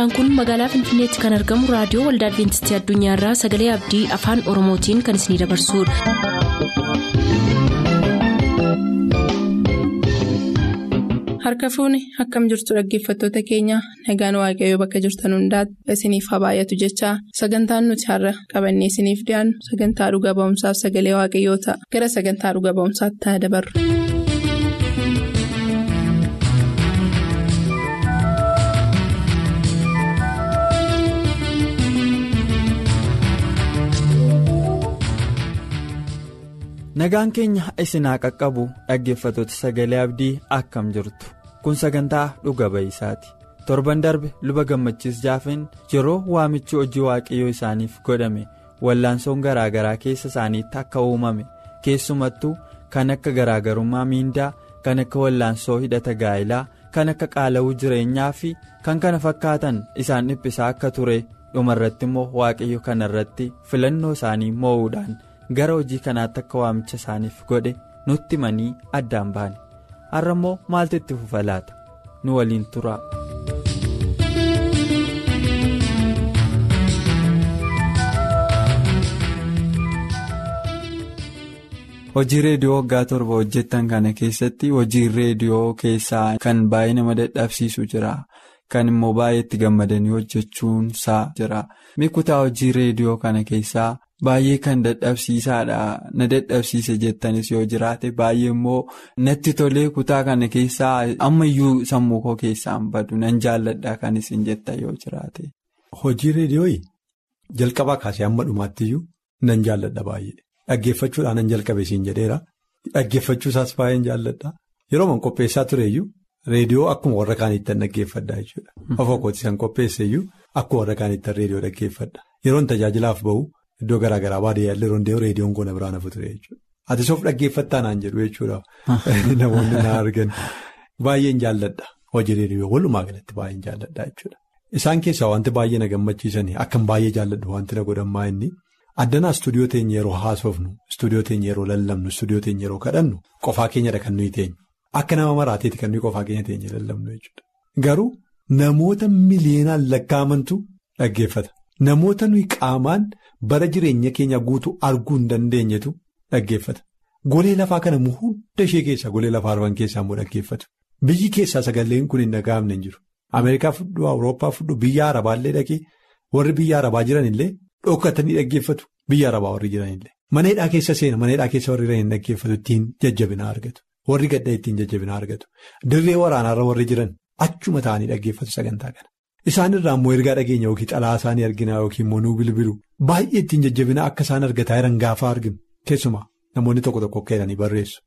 sagantaan kun magaalaa finfinneetti kan argamu raadiyoo waldaa adventistii addunyaarraa sagalee abdii afaan oromootiin kan isinidabarsudha. harka fuuni akkam jirtu dhaggeeffattoota keenya nagaan waaqayyoo bakka jirtan hundaati isiniif haa baay'atu jechaa sagantaan nuti har'a qabannee isiniif dhiyaannu sagantaa dhuga ba'umsaaf sagalee waaqayyoo ta'a gara sagantaa dhuga ba'umsaatti haa dabarru. Nagaan keenya isinaa qaqqabu dhaggeeffatoota sagalee abdii akkam jirtu kun sagantaa dhuga ba'isaati torban darbe luba gammachiis jaafin yeroo waamichi hojii waaqayyoo isaaniif godhame wallaansoon garaagaraa keessa isaaniitti akka uumame keessumattuu kan akka garaagarummaa miindaa kan akka wallaansoo hidhata gaa'ilaa kan akka qaala'uu jireenyaa fi kan kana fakkaatan isaan dhiphisaa akka ture dhumarratti immoo waaqayyo kanarratti filannoo isaanii moo'uudhaan. Gara hojii kanaatti akka waamicha isaaniif godhe nutti himanii addaan baane har'a immoo maaltu itti fufa laata? Nu waliin tura. hojii reediyoo waggaa torba hojjettan kana keessatti hojii reediyoo keessaa kan baay'ee nama dadhabsiisu jira kan immoo baay'ee itti gammadanii hojjechuun isaa jira. Kutaa hojii reediyoo kana keessaa. Baay'ee kan dadhabsiisaadha. Na dadhabsiise jettanis yoo jiraate baay'ee immoo natti tolee kutaa kana keessaa ammayyuu sammuu koo keessaan badu nan jaalladha kan isin jetta yoo jiraate. Hojii reediyooyi jalqabaa kaasee hamma dhumaattiyyuu nan jaalladha baay'ee. Dhaggeeffachuudhaan nan jalqabe siin jedheera. Dhaggeeffachuusaas baay'een jaalladha. Yeroo man qopheessaa tureeyyuu reediyoo akkuma warra kaaniitti dhaggeeffadha jechuudha. Ofoo kootis kan qopheesseeyyuu akkuma warra kaaniitti reediyoo dhaggeeffadha yeroon tajaajilaaf bahu. Iddoo garaa garaa baadiyyaa illee roondeewu reediyoon goona biraan hafu ture jechuudha. Ati soof dhaggeeffattaa naan jedhu jechuudha. Namoonni na argan baay'een jaalladha hojii reediyoo walumaa galatti baay'een jaalladha jechuudha. Isaan keessaa wanti baay'ee na gammachiisanii akkan baay'ee jaalladhu wanti na godhammaa inni addanaa istuudiyoo teenya yeroo haasofnu istuudiyoo teenya yeroo lallabnu istuudiyoo teenya yeroo kadhannu qofaa keenyadha kan nuyi teenyu akka nama maraateeti kan nuyi qofaa keenya teenya lallabnu jechuudha. Garuu namoota miliyoonaan lakkaamantu dhaggeeffata. Namoota nuyi qaamaan bara jireenya keenya guutuu arguu hin dandeenyetu dhaggeeffata. Golee lafaa kana hunda ishee keessaa golee lafaa arfan keessaa immoo dhaggeeffatu. Biyyi keessaa sagaleen kun hin dhaga'amne hin jiru. Ameerikaa fudhu, Awurooppaa fudhu, biyya Arabaallee dhaqee warri biyya Arabaa jiranillee dhokkatanii dhaggeeffatu. Biyya Arabaa warri jiranillee. Maneedhaa keessa seena, maneedhaa keessa warri jiran hin dhaggeeffatu ittiin jajjabinaa argatu. Warri gaddaa ittiin jajjabinaa argatu. Dirree waraanaarra warri jiran achuma ta'anii dhaggeeffatu sagantaa kana. Isaan irraa immoo ergaa dhageenya yookiin xalaa isaanii arginaa yookiin immoo nuu bilbilu baay'ee ittiin jajjabinaa akka isaan argataa jiran gaafa arginu keessumaa namoonni tokko tokko akka jedhanii barreessu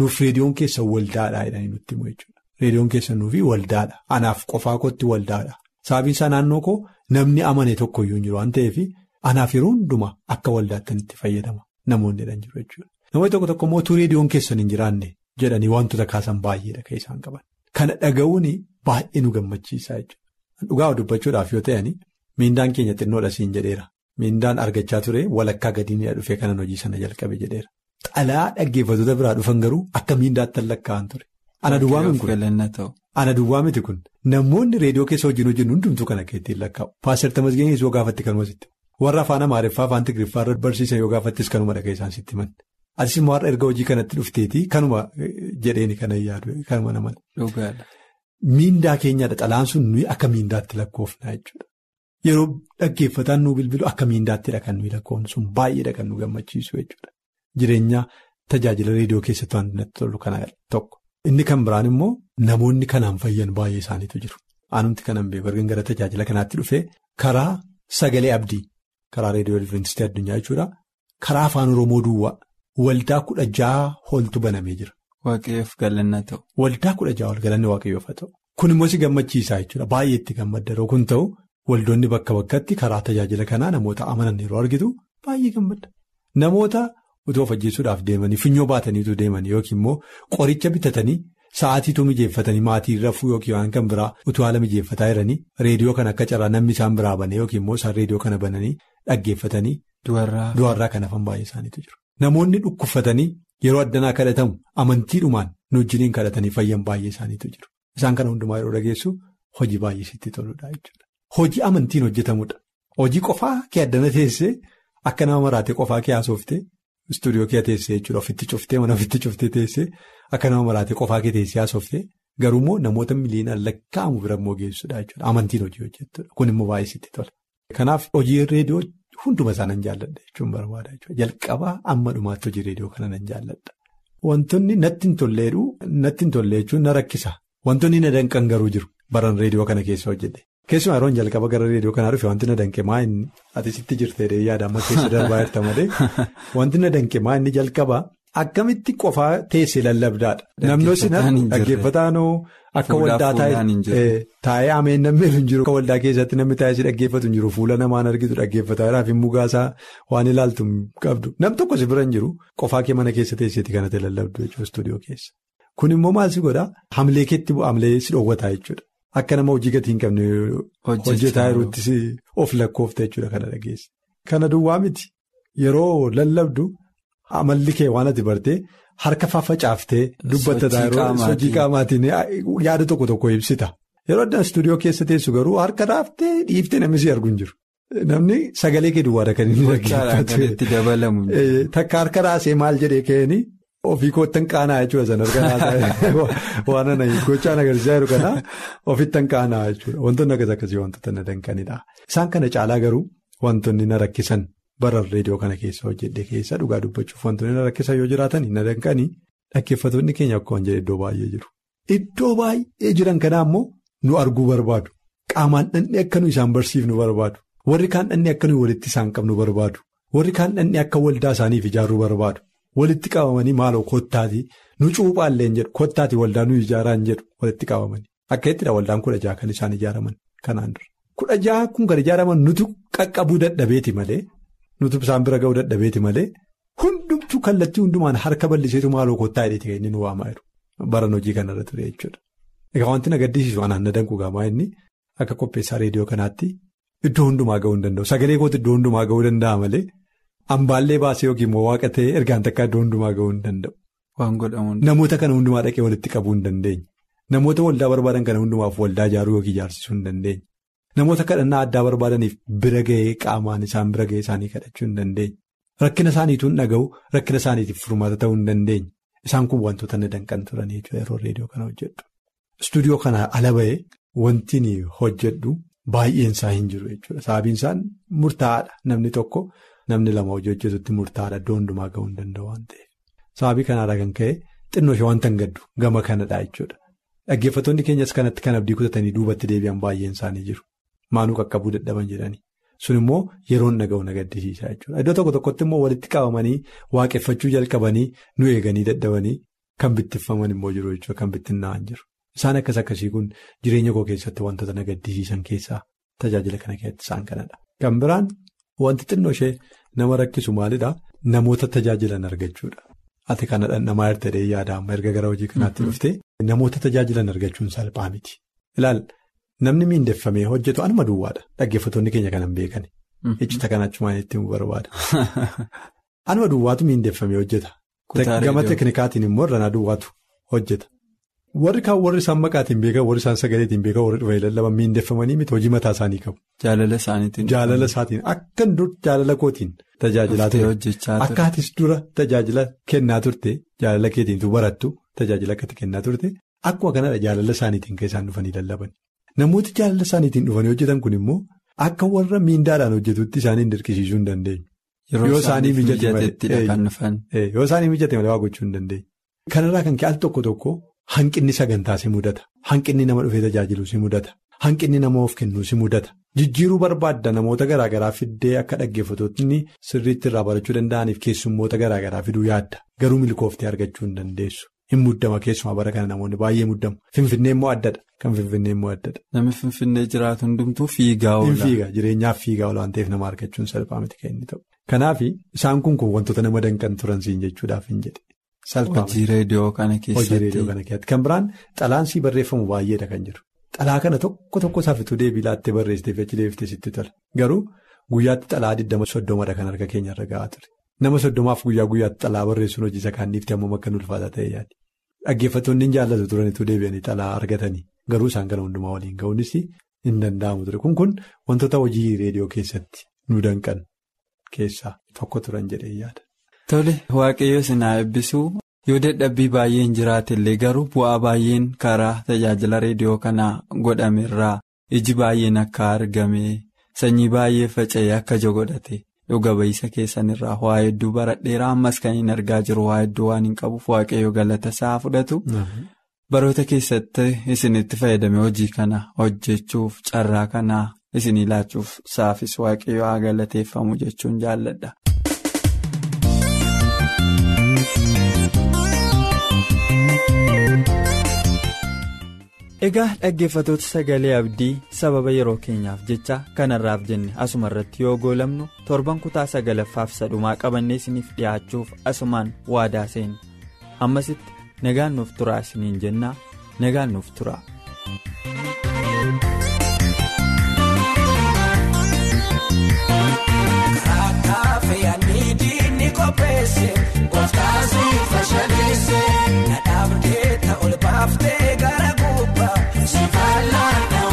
nuuf reediyoon keessa waldaadhaa jedhanii nutti himu jechuudha. Reediyoon keessa nuufi waldaadha anaaf qofaa kootti waldaadha sababiin isaa naannoo koo namni amane tokko iyyuu hin jiru waan ta'eef anaaf yeroo hundumaa akka waldaattan itti fayyadama namoonni jedhan jiru jechuudha. Namoonni tokko tokko immoo reediyoon keessan hin jiraanne jedhanii wantoota kaasan baay'eedha kan isaan qaban. Kana dhaga'uun baay'ee nu gammachiisaa jechuudha. Dhugaa dubbachuudhaaf yoo ta'ani miindaan keenya xinnoodha siin jedheera. Miindaan argachaa ture walakkaa gadiinidha dhufee kanan hojii sana jalqabe jedheera. Xalaa dhaggeeffattoota biraa dhufan garuu akka miindaatti lakkaa'an ture. Ana duwwaa miti kun. namoonni reediyoo keessa wajjin hojjennu hundumtuu kan akka ittiin lakkaa'u. Paaster tamasgeenis yoo gaafatti kanuma sitti warra afaan amaariffaa afaan tigiriffaa irratti barsiisan yoo gaafattis kanuma dhaga'e isaan sitti himan atis immoo har'a erga hojii kanatti dhufteetii kanuma jedheeni kanan yaadu kanuma nama. Miindaa keenyadha xalaan sun nuyi akka miindaatti lakkoofnaa jechuudha. Yeroo dhaggeeffataan nu bilbilu akka miindaattidha kan nuyi lakkoofnu sun baay'eedha kan nu gammachiisu jechuudha. Jireenya tajaajila reediyoo keessatti wanti natti tolu kana tokko. Inni kan biraan immoo namoonni kanaan fayyan baay'ee isaaniitu jiru. Aanumti kanan beeku erga gara tajaajila kanaatti dhufee karaa sagalee abdii karaa reediyoo addunyaa jechuudha. Karaa afaan Oromoo duwwaa waldaa kudha jaha holtu banamee jira. Waaqayyoof galanna ta'u. Waldaa kudha jaha ol galanni waaqayyoof ta'u. Kun immoo si gammachiisaa jechuudha. Baay'ee itti gammadda kun ta'u waldoonni bakka bakkatti karaa tajaajila kanaa namoota amanan yeroo argitu baay'ee gammadda. Namoota utuu of ajjeesuudhaaf deemanii finyoo baataniitu deemanii yookiin immoo qoricha bitatanii sa'aatiitu mijeeffatanii maatii rafuu yookiin kan biraa utuu haala mijeeffataa jiranii reediyoo kana akka carraa namni isaan biraa banee yookiin immoo isaan reediyoo kana bananii dhaggeeffatanii. Du'arraa kan hafan baay'ee isaaniitu jiru. Namoonni dhukkubfatanii yeroo addanaa kadhatamu amantiidhumaan nu wajjiniin kadhatanii fayyan baay'ee isaaniitu jiru. Isaan kana hundumaa yeroo dhageessu hojii baay'ee sitti toludha jechuudha. hojii amantiin hojjetamudha. Hojii qofaa kee addana teessee akka nama maraatee qofaa kee haasoftee istuudiyoo kee teessee jechuudha ofitti cuftee mana ofitti cuftee teessee akka nama maraatee qofaa kee teessee haasoftee garuu immoo namoota miliyoonaan lakkaa'amu bira immoo geessudha jechuudha amantiin hojii hojjettudha kun immoo baay'ee sitti tola. Kanaaf hojii reediyoo hunduma isaa nan jaalladha jechuun barbaada jechuudha jalqabaa amma dhumaatti hojii reediyoo kana nan jaalladha. Wantoonni natti hin tolleedhu natti hin tollee jechuun na rakkisa wantoonni na danqan garuu jiru baran reediyoo kana keessa hojjedhe. Keessumaa yeroo jalqaba gara reediyoo kanaa dhufe wanti na danqe maa inni ati sitti jirtee yaada amma keessa darbaa jirta malee wanti na danqe maa inni jalqabaa akkamitti qofaa teessee lallabdaadha. Namni sinatti dhaggeeffataanoo akka waldaa taa'ee ameen namni hin jiru akka waldaa keessatti namni taa'ee dhaggeeffatu hin jiru. Fuula namaan argitu dhaggeeffataadhaaf hin mugaasaa waan ilaaltu qabdu. Nam tokko si bira hin jiru. Qofaa kee mana keessa teesseeti kanatti lallabdu jechuudha istuudiyoo keessa. Kun immoo maal si godhaa hamlee keetti hamlee si dhoowwataa jechuudha. Akka nama hojii gatii hin qabne hojjetaa jirutti of lakkoofta jechuudha kana dhageessa. Kana duwwaa miti. Yeroo lallabdu amalli kee waan ati bartee harka faffacaaftee dubbatta hojii qaamaatiin yaada tokko tokko ibsita. Yeroo adda istuudiyoo keessa teessu garuu harka raaftee dhiiftee namni si argu hin jiru. Namni sagalee kee duwwaadha kan inni dhaggeeffatu. Takka harka raasee maal jedhee ka'anii. Ofii koottan qaanaa jechuudha san argaa waan ana gochaan agarsiisaa jiru kana ofittan qaanaa jechuudha wantoonni akkas akkasii wantoota na danqanidha. Isaan kana caalaa garuu wantoonni na rakkisan bara reediyoo kana keessa hojjedhe keessa dhugaa dubbachuuf wantoonni na rakkisan yoo jiraatan na danqanii dhaggeeffattoonni keenya akkuma jedhe iddoo baay'ee jiru. Iddoo baay'ee jiran kanaa immoo nu arguu barbaadu. Qaamaan dhandhee akka nu isaan barsiifnu barbaadu. Warri kaan dhandhee akka nu walitti isaan qabnu barbaadu. Warri kaan dhandhee akka waldaa isaaniif ijaaruu barbaadu. Walitti qabamanii maaloo kottaati nu cuuphaallee jedhu kottaati waldaa nu ijaaraan jedhu walitti qabamanii akka ittidha waldaan kudha jaha kan isaan ijaaraman kanaan dura. Kudha jaha kun kan ijaaraman nutu qaqqabuu dadhabeeti malee nutu isaan bira ga'uu dadhabeeti malee hundumtuu kallattii hundumaan harka bal'iseetu maaloo kottaa hidheeti kan inni nu waamaa jiru baran hojii kanarra ture jechuudha. Egaa wanti na gaddisiisu anaan na danqu gaamaa inni akka qopheessaa reediyoo kanaatti iddoo hundumaa ga'uu hin danda'u sagalee kootu iddoo hundumaa ga'uu danda'a malee. Ambaallee baasee yookiin immoo waaqa ta'ee ergaan takka iddoo hundumaa ga'uu hin danda'u. Namoota kana hundumaa dhaqee walitti qabuu hin dandeenye. Namoota waldaa barbaadan kana hundumaaf waldaa ijaaruu yookiin ijaarsisuu hin dandeenye. Namoota kadhannaa addaa barbaadaniif bira ga'ee qaamaan isaan bira ga'ee isaanii kadhachuu hin dandeenye. Rakkina isaaniituun dhaga'u rakkina isaaniitiif furmaata ta'uu hin dandeenye. Isaan kun wantoota na danqan turanii jechuudha yeroo reediyoo kana hojjedhu. Istuudiyoo kana ala ba'ee wanti hojjedhu baay'een isaa hin jiru jechuudha. Sababiin isaan murtaa'aadha namni tokko. Namni lama hojii hojjetutti murtaa'aadha iddoo hundumaa ga'uu hin danda'u waan ta'eef. Sababii kanaadha kan ka'e xinnoo ishee wanta hin gaddu gama kanadha jechuudha. Dhaggeeffattoonni keenyas kanatti kan abdii kutatanii duubatti deebi'an baay'een isaanii jiru. Maanuu qaqqabuu dadhaban jedhanii. Sun immoo yeroon dhaga'u na gaddisiisa jechuudha. Iddoo tokko tokkotti immoo walitti qabamanii waaqeffachuu jalqabanii nu eeganii dadhabanii kan bittiffaman immoo jiru jechuudha kan bittinnaa'an jiru. Isaan akkas akkasii kun jireenya koo keessatti wantoota na gaddisiisan keessaa tajaajila kana keessatti isaan kanadha. Kan biraan. Wanti xinnoo ishee nama rakkisu maalidhaa namoota tajaajilan argachuudha. Ati kana dhandhamaa hirtee yaada amma erga gara hojii kanaatti dhuftee namoota tajaajilan argachuun salphaa miti. Ilaal namni miindeffamee hojjetu anuma duwwaadha dhaggeeffattoonni keenya kanan beekani. Icciita kana achumaan ittiin barbaada. Anuma duwwaatu miindeffamee hojjeta. Gama teeknikaatiin immoo irranaa duwwaatu hojjeta. Warri kaan warri isaan maqaatiin beekan warri isaan sagaleetiin beekan warri dhufanii lallaban miindeffamanii miti hojii mataa isaanii qabu. Jaalala isaaniitiin. Jaalala isaatiin akka dur jaalala kootiin tajaajilaa ture. Akka atis dura tajaajila kennaa turte jaalala keetiintu barattu tajaajila akka kennaa turte akkuma kanadha jaalala isaaniitiin kan isaan dhufanii lallaban. Namooti jaalala isaaniitiin dhufanii hojjetan kun immoo akka warra miindaadhaan hojjetutti isaaniin dirqisiisuu hin dandeenyu. Yoo isaanii mijate malee yoo isaanii mijate malee waa gochuu hin dandeenyu. Kanarraa kan ka'e al tokko tokko. Hanqinni sagantaa si mudata. Hanqinni nama dhufee tajaajilu si mudata. Hanqinni nama of kennuu si mudata. Jijjiiruu barbaadda namoota garaa garaa fiddee akka dhaggeeffattoonni sirriitti irraa barachuu danda'aniif keessummoota garaa garaa fiduu yaadda. Garuu milkooftee argachuu hin dandeessu. Hin muddama keessumaa bara kana namoonni baay'ee muddamu. Finfinnee immoo addadha. Kan Finfinnee immoo addadha. Namni Finfinnee jiraatu hundumtuu fiigaa oola. Hin fiiga jireenyaaf fiigaa oola waan ta'eef nama argachuun salphaa miti kan inni ta'u. Kanaaf isaan kun kun wantoota nama danqan turan siin jechuudhaaf hin jedhe. Kana keessatti. Hojii reediyoo kana keessatti. Kan biraan xalaansii barreeffamu baay'eedha kan jiru. Xalaa kana tokko tokko saafituu deebii laattee barreessitee fi achi deebiftee sitti tola. Garuu guyyaatti xalaa 20 kan harka keenyarra gahaa ture. Nama soddomaaf guyyaa guyyaatti xalaa barreessuun hojii isa kaanniifti ammoo akka ulfaataa ta'e yaadi. Dhaggeeffattoonni hin jaallatu turanitu deebi'anii xalaa argatanii garuu isaan kana hundumaa waliin ga'uunis hin danda'amu ture kun kun wantoota hojii reediyoo keessatti nu danqan keessaa tokko turan jedhee yaada. Tole waaqayyo sinaa eebbisuu yoo dadhabbii baay'een jiraatellee garuu bu'aa baay'een karaa tajaajila reediyoo kanaa godhamerraa iji baay'een akka argame sanyii baay'ee faca'ee akka jogodhate dhuga ba'iisa keessanirraa waa hedduu baradheeraa ammas kan hin argaa jiru waa hedduu waan hin qabuuf waaqayyo galata isaa fudhatu. Baroota keessatti isinitti fayyadame hojii kana hojjechuuf carraa kana isinii laachuuf saafis waaqayyo haa galateeffamu jechuun jaalladha. Egaa dhaggeeffatoota sagalee abdii sababa yeroo keenyaaf jecha kanarraaf jenne asuma irratti yoo goolamnu torban kutaa sagalaffaaf sadhumaa qabannee isiniif dhiyaachuuf asumaan waadaa seenne ammasitti. nagaan nuuf turaa isiniin jennaa nagaan nuuf turaa. Karaa fe'anii diinni qopheesse gooftaasii fashaleesse nadhaabdee ta'ol baaftee gara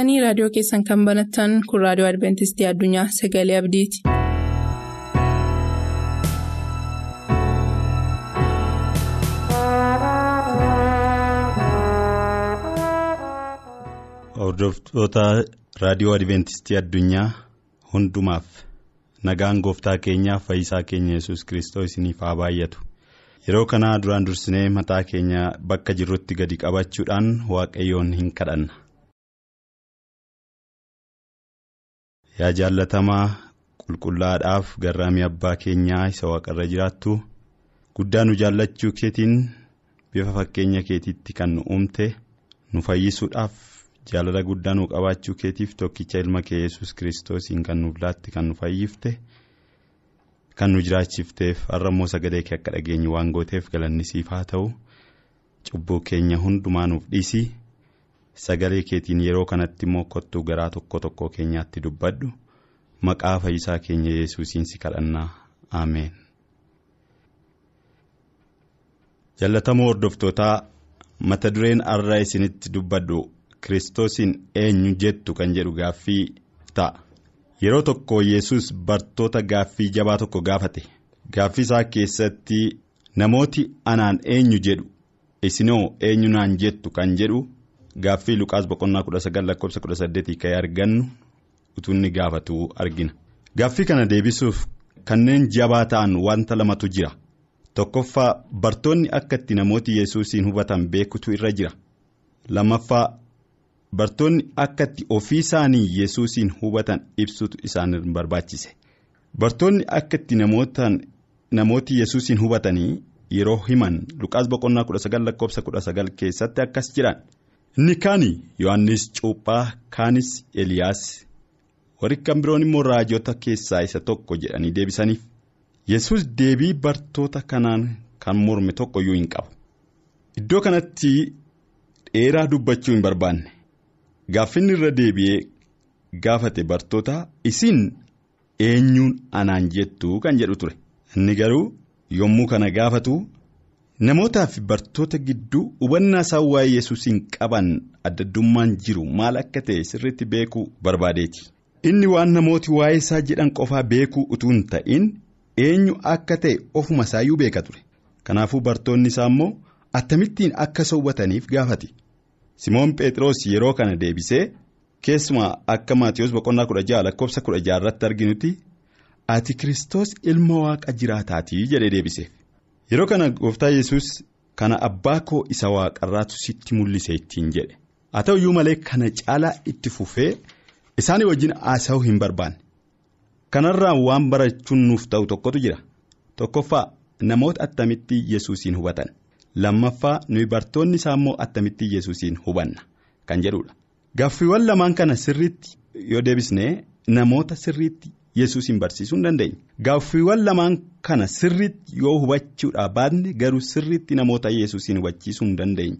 baaftee. turtanii raadiyoo keessan kan banattan kun raadiyoo adventistii addunyaa sagalee abdiiti. Hordoftoota raadiyoo Adventistii addunyaa hundumaaf nagaan gooftaa keenyaa fayyisaa keenya yesus Kiristoos isiniif haa baay'atu. Yeroo kana duraan dursinee mataa keenya bakka jirrutti gadi qabachuudhaan waaqayyoon hin kadhanna. Yaa jaallatamaa qulqullaadhaaf garraamii abbaa keenyaa isa waaqarra jiraattu guddaa nu jaallachuu keetiin bifa fakkeenya keetiitti kan nu uumte nu fayyisuudhaaf jaalala guddaa nuu qabaachuu keetiif tokkicha ilma kee yesus kiristoosiin kan nuuf laatte kan nu fayyifte kan nu jiraachifteef har'a immoo sagalee kee akka dhageenyu waan gooteef galanni siif haa ta'u cubbuu keenya hundumaa nuuf dhiisii sagalee keetiin yeroo kanatti immoo kottuu garaa tokko tokko keenyaatti dubbadhu. Maqaa fayyisaa keenya yesuusiin si kadhannaa. Ameen. jallatamoo hordoftootaa mata dureen har'a isinitti dubbadhu. Kiristoosiin eenyu jettu kan jedhu gaaffii ta'a. Yeroo tokko yesus bartoota gaaffii jabaa tokko gaafate. Gaaffii isaa keessatti namooti anaan eenyu jedhu? Isinoo eenyu naan jettu kan jedhu gaaffii luqaas boqonnaa 19 lakkoofsa 18 ka'ee argannu utuunni gaafatu argina. Gaaffii kana deebisuuf kanneen jabaa ta'an wanta lamatu jira. tokkoffaa bartoonni akka itti namooti yesuusiin hubatan beekutu irra jira. Lammaffaa bartoonni akka itti ofii isaanii yesuusiin hubatan ibsutu isaan barbaachise. Bartoonni akka itti namooti yesuusiin hubatanii yeroo himan luqaas boqonnaa 19 lakkoofsa 19 keessatti akkas jedhan inni kaani? Yohannis cuuphaa kaanis eliyaas warri kan biroon immoo raajota keessaa isa tokko jedhanii deebisaniif. yesus deebii bartoota kanaan kan morme tokko iyyuu hin qabu. Iddoo kanatti dheeraa dubbachuu hin barbaanne. Gaaffinni irra deebi'ee gaafate bartoota isin eenyuun anaan jettu kan jedhu ture. Inni garuu yommuu kana gaafatu namootaa fi bartoota gidduu hubannaa isaan waa'ee yesuusiin qaban addaddummaan jiru maal akka ta'e sirriitti beekuu barbaadeeti. Inni waan namooti waa'ee isaa jedhan qofaa beekuu utuu hin ta'in. eenyu akka ta'e ofuma isaayyuu beeka ture. Kanaafuu bartoonni isaa immoo attamittiin akka isa hubataniif gaafate simoon phexros yeroo kana deebisee keessumaa akka maatiyoos boqonnaa kudha ja'a lakkoofsa kudha ja'a irratti arginutti ati kiristoos ilma waaqa jiraataatii? jedhee deebiseef yeroo kana gooftaa yesus kana abbaa koo isa waaqarraatu sitti mul'ise ittiin jedhe. Haa ta'uyyuu malee kana caalaa itti fufee isaanii wajjin haasa'uu hin barbaanne. kanarraa waan barachuun nuuf ta'u tokkotu jira. Tokkoffaa namoota attamitti yesuusiin hubatan? Lammaffaa nuyi bartoonni isaa immoo attamitti yesuusiin hubanna? Kan jedhudha. Gaaffiiwwan lamaan kana sirriitti yoo deebisnee namoota sirriitti yesuusiin barsiisuu hin dandeenya gaaffiiwwan lamaan kana sirriitti yoo hubachuudhaa baanne garuu sirriitti namoota yesuusiin hubachiisuu hin dandeenya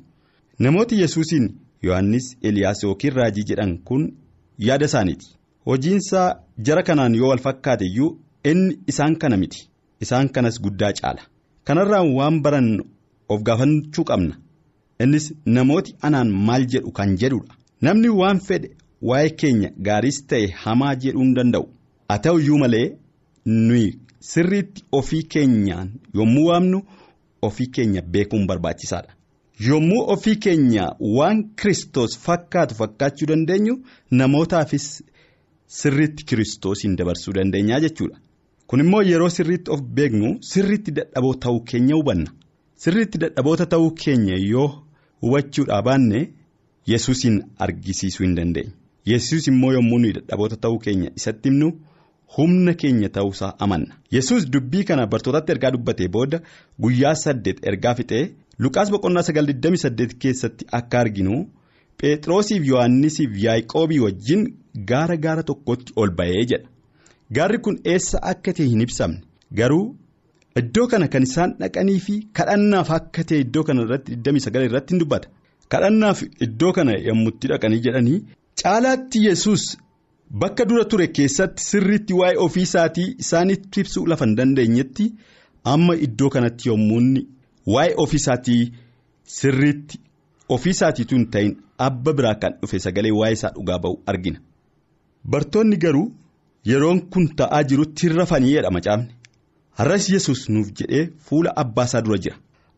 namooti yesuusiin yohannis eliyaas yookiin raajii jedhan kun yaada isaaniiti. hojiinsaa jara kanaan yoo wal fakkaate iyyuu inni isaan kana miti. Isaan kanas guddaa caala. Kanarraa waan baran of gaafachuu qabna. Innis namooti anaan maal jedhu kan jedhudha namni waan fedhe waa'ee keenya gaariis ta'e hamaa jedhuu hin danda'u haa ta'u iyyuu malee nuyi sirriitti ofii keenyaan yommuu waamnu ofii keenya beekuun barbaachisaadha. yommuu ofii keenya waan kristos fakkaatu fakkaachuu dandeenyu namootaafis. Sirriitti kiristoosiin dabarsuu dandeenyaa jechuudha. Kun immoo yeroo sirriitti of beeknu sirriitti dadhaboo ta'uu keenya hubanna. Sirriitti dadhaboota ta'uu keenya yoo hubachuudhaa baanne yesuusiin argisiisuu hin dandeenya. Yesuus immoo yommuu nuyi dadhaboota ta'uu keenya isatti himnu humna keenya ta'uusaa amanna. Yesuus dubbii kana bartootatti ergaa dubbatee booda guyyaa saddeet ergaa fixee Luqaas boqonnaa sagal 28 keessatti akka arginu. Phexrosiif Yohaannisiif Yaaqoobii wajjin gaara gaara tokkotti ol ba'ee jedha. Gaarri kun eessa akka ta'e hin ibsamne garuu iddoo kana kan isaan dhaqanii fi kadhannaaf akka ta'e iddoo kana irratti 29 irratti hin dubbata. Kadhannaaf iddoo kana yommutti dhaqanii jedhanii caalaatti yesus bakka dura ture keessatti sirriitti waa'ee ofii isaatii isaanitti ibsuu lafa hin dandeenyetti amma iddoo kanatti yommuu waa'ee ofii isaatii sirriitti ofii isaatiitu hin ta'in. abba biraa kan dhufe sagalee waa'ee isaa dhugaa ba'u argina. Bartoonni garuu yeroon kun ta'aa jirutti hin rafanii jedha macaafni har'as yesus nuuf jedhee fuula abbaa isaa dura jira.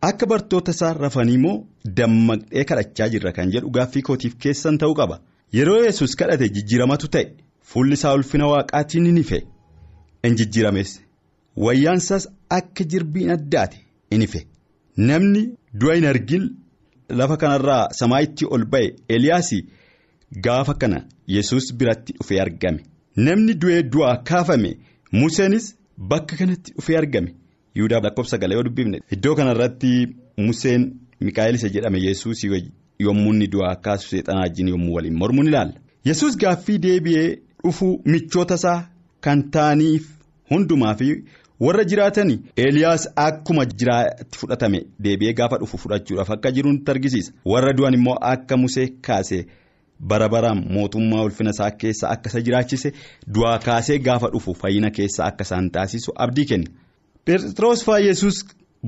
Akka bartoota isaa rafanii immoo dammaqxee kadhachaa jirra kan jedhu gaaffii kootiif keessan ta'uu qaba yeroo yesus kadhate jijjiiramatu ta'e fuulli isaa ulfina waaqaatiin ni ife in jijjiirames. Wayyaansaas akka jirbiin addaate in ife namni du'a hin argin lafa kanarraa samaayitti ol ba'e eliyaas gaafa kana yesus biratti dhufee argame. Namni du'ee du'aa kaafame museenis bakka kanatti dhufee argame. Yihudaa lakkoofsa galee yoo dubbifne iddoo kanarratti museen mikaa'el isa jedhame yesuusii yommuu inni du'aa kaasu seexanaa wajjin yommuu waliin mormuun ilaalla. yesus gaaffii deebi'ee dhufuu michoota isaa kan ta'aniif hundumaa fi warra jiraatanii Eeliyaas akkuma jiraatti fudhatame deebi'ee gaafa dhufu fudhachuudhaaf akka jiru nutti argisiisa warra du'an immoo akka musee kaase bara baraan mootummaa ulfina isaa keessa akka isa jiraachise du'aa kaasee gaafa dhufu fayyina keessa akka isaan taasisu abdii kenna. Phexros faa yesus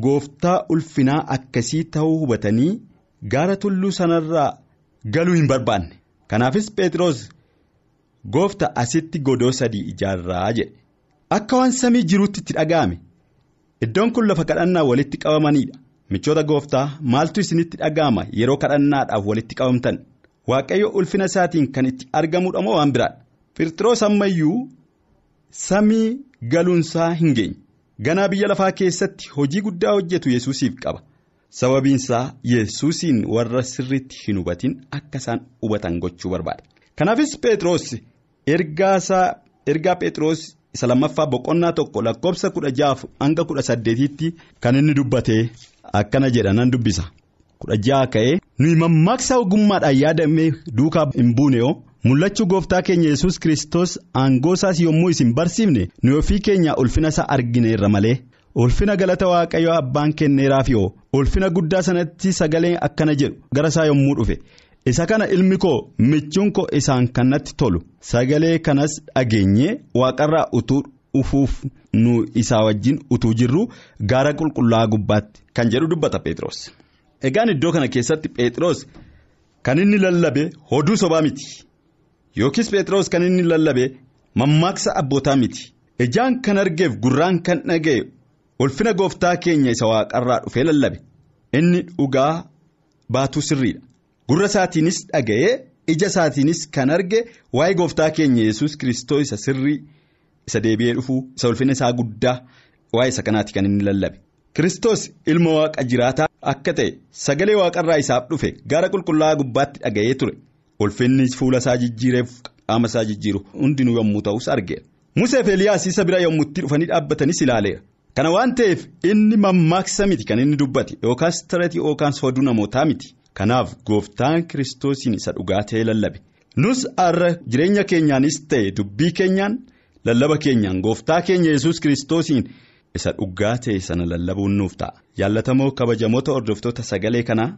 gooftaa ulfinaa akkasii ta'uu hubatanii gaara tulluu sanarraa galuu hin barbaanne. Kanaafis Phexros goofta asitti godoo sadii ijaarraa jedhe. Akka waan samii jiruutti itti dhaga'ame. Iddoon kun lafa kadhannaa walitti qabamanidha michoota gooftaa maaltu isinitti dhaga'ama? Yeroo kadhannaadhaaf walitti qabamtan. Waaqayyo ulfina isaatiin kan itti argamudha moo waan biraadha Phexros ammayyuu samii galuunsaa hin geenye. ganaa biyya lafaa keessatti hojii guddaa hojjetu yesusiif qaba sababiinsaa yesusiin warra sirriitti hin hubatin akka isaan hubatan gochuu barbaada kanaafis Phexros ergaa Phexros isa lammaffaa boqonnaa tokko lakkoofsa kudha jaha hanga kudha saddeetitti kan inni dubbatee akkana jedha nan dubbisa. Kudha jaha ka'ee nuyi mammaaksa ogummaadhaan yaadamee duukaa hin buuneoo. mul'achuu gooftaa keenya yesus kristos aangoo isaas yommuu isin barsiifne nu ofii keenya ulfina isaa argineerra malee ulfina galata waaqayyoo abbaan kenneeraaf yoo ulfina guddaa sanatti sagalee akkana jedhu gara isaa yommuu dhufe isa kana ilmi koo michuun koo isaan kanatti tolu sagalee kanas dhageenyee waaqarraa utuu dhufuuf nu isaa wajjin utuu jirru gaara qulqullaa'aa gubbaatti kan jedhu dubbata Pheexroos. egaan iddoo kana keessatti Pheexroos kan inni lallabe hoduu sobaa miti. Yookiis Pheexroos kan inni lallabe mammaaksa abbootaa miti ijaan kan argeef gurraan kan dhaga'e ulfina gooftaa keenya isa waaqarraa dhufee lallabe. Inni dhugaa baatuu sirriidha. Gurra isaatiinis dhaga'ee ija isaatiinis kan arge waa'ee gooftaa keenya yesus kiristoos isa sirrii isa deebi'ee dhufuu isa ulfina isaa guddaa waa'ee isa kanaati kan inni lallabe. Kiristoos ilma waaqa jiraataa akka ta'e sagalee waaqarraa isaaf dhufe gara qulqullaa'aa gubbaatti dhaga'ee ture. ulfinni fuula isaa jijjiireef qaama isaa jijjiiru hundinuu yommuu ta'us argeera. Musee fi Eliyaas isa bira yommuu itti dhufanii dhaabbatanis ilaaleera kana waan ta'eef inni mammaaksa miti kan inni dubbate yookaan sitireetii yookaan sooduu namootaa miti. Kanaaf gooftaan kiristoosiin isa dhugaa ta'ee lallabe. Nus har'a jireenya keenyaanis ta'e dubbii keenyaan lallaba keenyaan gooftaa keenya yesus kiristoosiin isa dhugaa ta'e sana lallabuun nuuf ta'a. Jaallatamoo kabajamoota hordoftoota sagalee kanaa.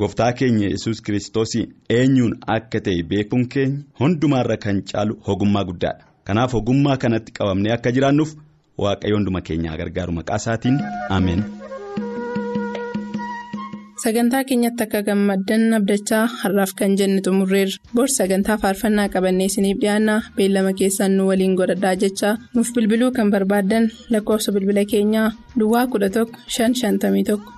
gooftaa keenya yesus kiristoosiin eenyuun akka ta'e beekuun keenya hundumaarra kan caalu ogummaa guddaadha. Kanaaf ogummaa kanatti qabamnee akka jiraannuuf waaqayyo hunduma keenyaa gargaaru maqaa isaatiin ameen. sagantaa keenyatti akka gammaddan abdachaa har'aaf kan jenne xumurreerra. Bor sagantaa faarfannaa qabannee isiniif dhiyaanna beellama keessaan nu waliin godhadhaa jechaa. Nuuf bilbiluu kan barbaaddan lakkoofsa bilbila keenyaa duwwaa 11 551